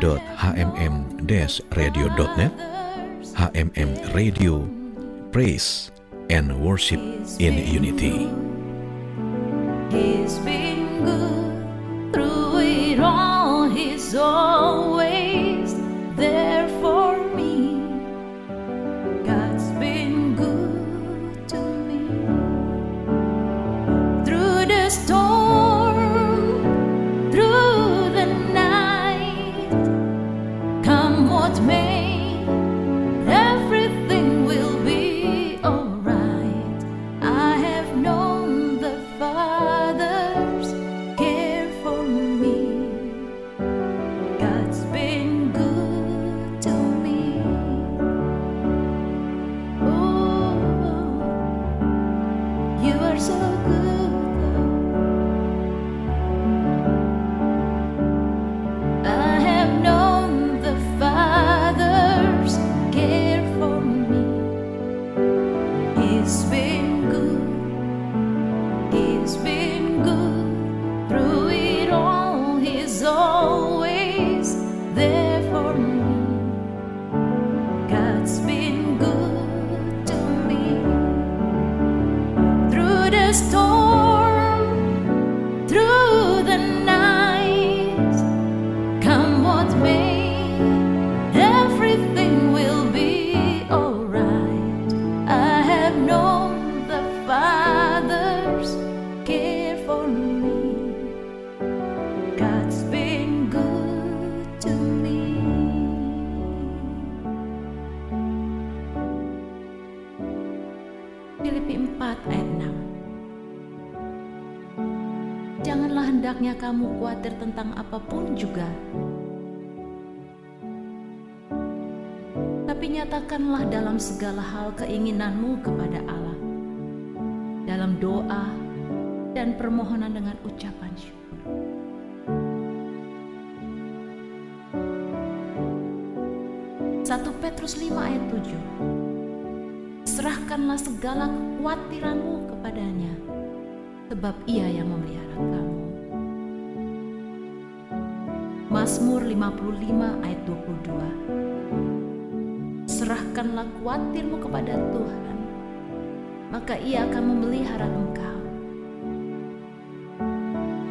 www.hmm-radio.net HMM Radio Praise and Worship in Unity. He's been good through it all. He's always there not made. Storm, khawatir tentang apa pun juga. Tapi nyatakanlah dalam segala hal keinginanmu kepada Allah. Dalam doa dan permohonan dengan ucapan syukur. Satu Petrus 5 ayat 7 Serahkanlah segala kekhawatiranmu kepadanya sebab ia yang memelihara kamu. Mazmur 55 ayat 22 Serahkanlah khawatirmu kepada Tuhan, maka ia akan memelihara engkau.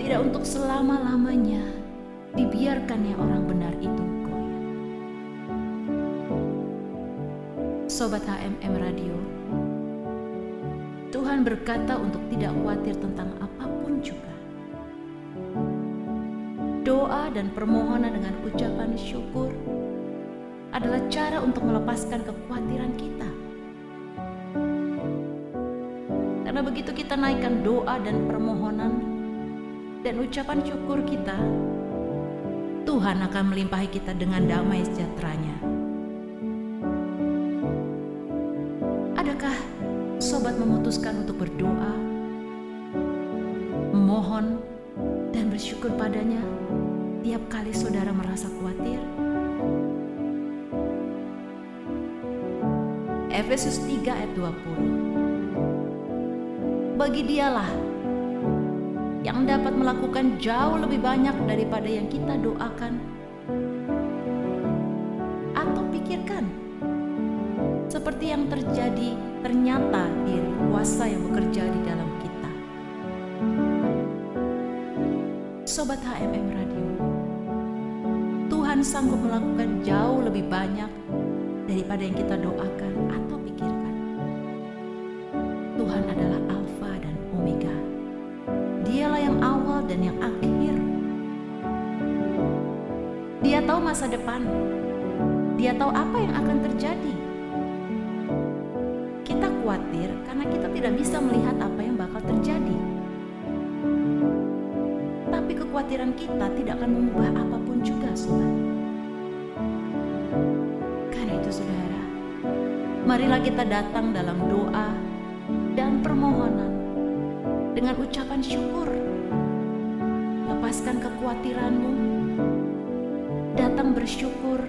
Tidak untuk selama-lamanya dibiarkannya orang benar itu. Sobat HMM Radio, Tuhan berkata untuk tidak khawatir tentang apa pun Doa dan permohonan dengan ucapan syukur adalah cara untuk melepaskan kekhawatiran kita. Karena begitu kita naikkan doa dan permohonan dan ucapan syukur kita, Tuhan akan melimpahi kita dengan damai sejahteranya. Adakah sobat memutuskan untuk berdoa, memohon, bersyukur padanya. Tiap kali saudara merasa khawatir? Efesus 3 ayat 20 Bagi dialah yang dapat melakukan jauh lebih banyak daripada yang kita doakan atau pikirkan. Seperti yang terjadi ternyata di kuasa yang bekerja di dalam Sobat HMM Radio, Tuhan sanggup melakukan jauh lebih banyak daripada yang kita doakan atau pikirkan. Tuhan adalah Alfa dan Omega. Dialah yang awal dan yang akhir. Dia tahu masa depan. Dia tahu apa yang akan terjadi. Kita khawatir karena kita tidak bisa melihat apa yang bakal terjadi. Kekhawatiran kita tidak akan mengubah apa pun juga, sobat. Karena itu, saudara, marilah kita datang dalam doa dan permohonan dengan ucapan syukur. Lepaskan kekhawatiranmu, datang bersyukur,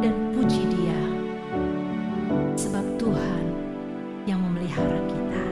dan puji Dia, sebab Tuhan yang memelihara kita.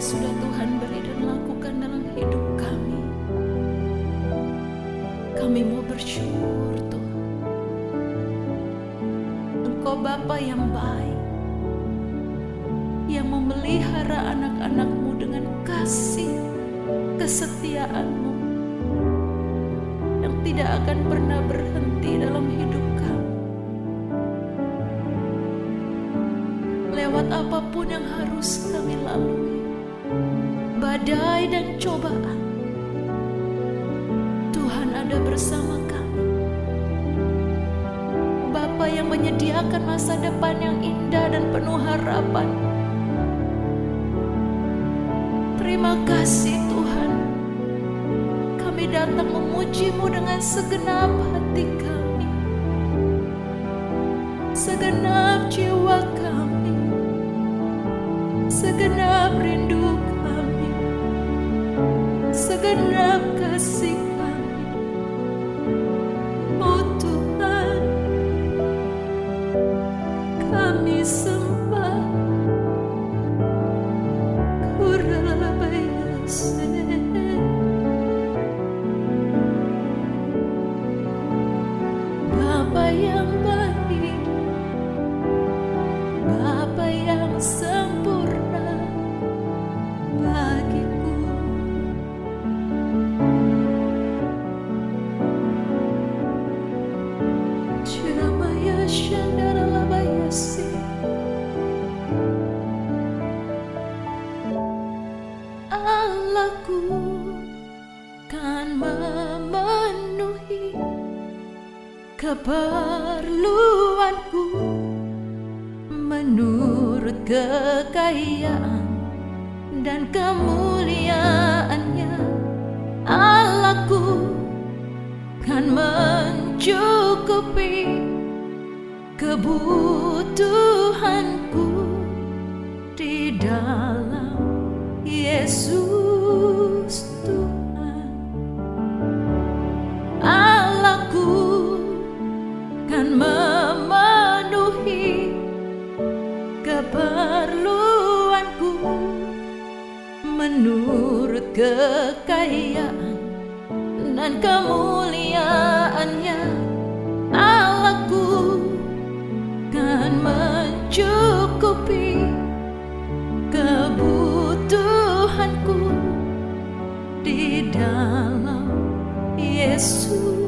Yang sudah Tuhan beri dan lakukan dalam hidup kami. Kami mau bersyukur Tuhan. Engkau Bapa yang baik, yang memelihara anak-anakmu dengan kasih kesetiaanmu yang tidak akan pernah berhenti dalam hidup kami. Lewat apa pun yang harus kami lalui, badai dan cobaan, Tuhan ada bersama kami. Bapa yang menyediakan masa depan yang indah dan penuh harapan. Terima kasih Tuhan. Kami datang memujimu dengan segenap hati kami. Segenap jiwa kami. Segenap rindu. Segenap kasih keperluanku menurut kekayaan dan kemuliaannya. Allahku kan mencukupi kebutuhanku menurut kekayaan dan kemuliaannya Allahku kan mencukupi kebutuhanku di dalam Yesus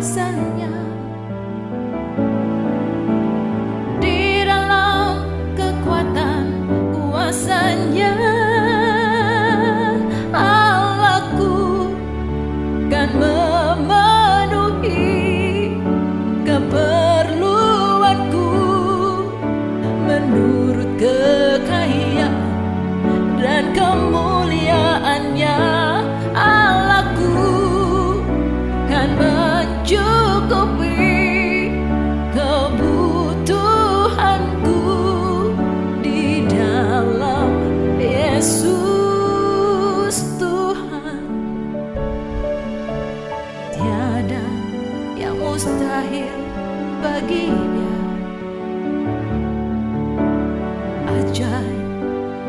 散。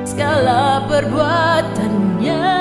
Segala perbuatannya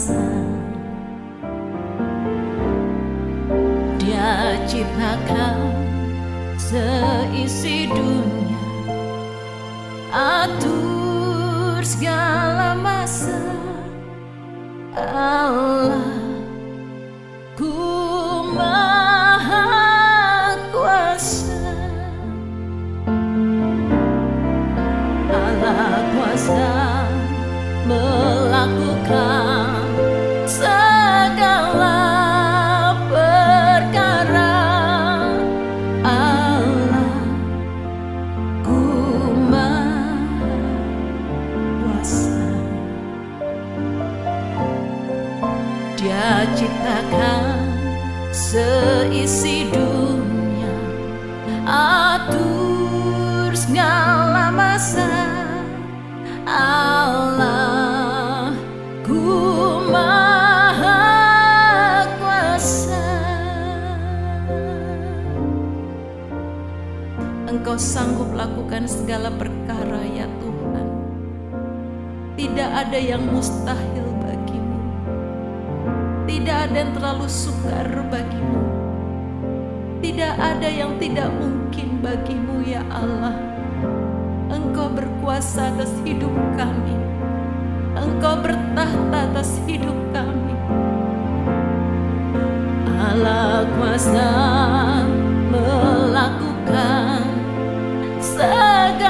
kuasa Dia ciptakan seisi dunia atur segala masa. Allah seisi dunia. Atur segala masa. Allah ku Engkau sanggup lakukan segala perkara ya Tuhan. Tidak ada yang mustahil Tidak ada yang terlalu sukar bagimu. Tidak ada yang tidak mungkin bagimu ya Allah. Engkau berkuasa atas hidup kami. Engkau bertahta atas hidup kami. Allah kuasa melakukan segala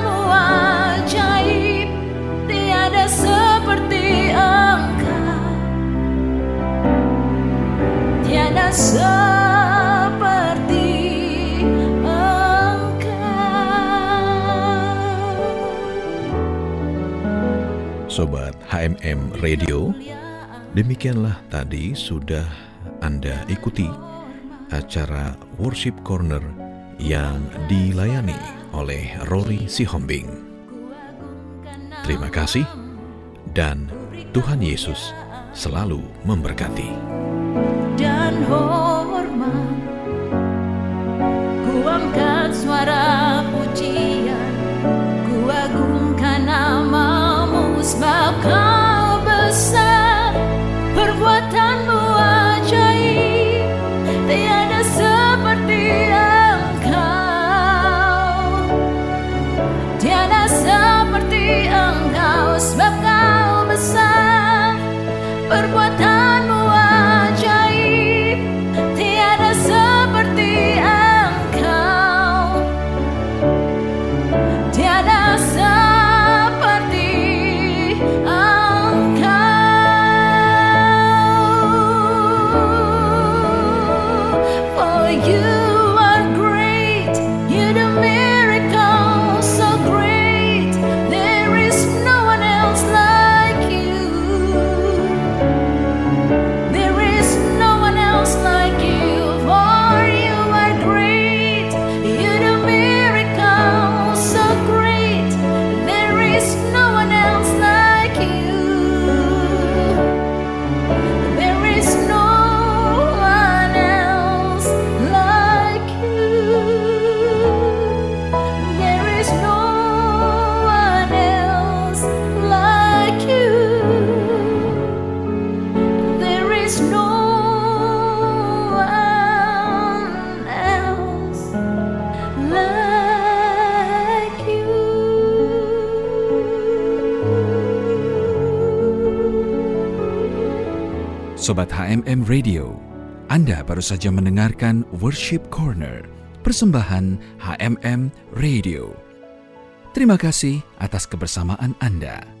Sobat HMM Radio, demikianlah tadi sudah Anda ikuti acara Worship Corner yang dilayani oleh Rory Sihombing. Terima kasih dan Tuhan Yesus selalu memberkati. home. Sobat HMM Radio, Anda baru saja mendengarkan Worship Corner, persembahan HMM Radio. Terima kasih atas kebersamaan Anda.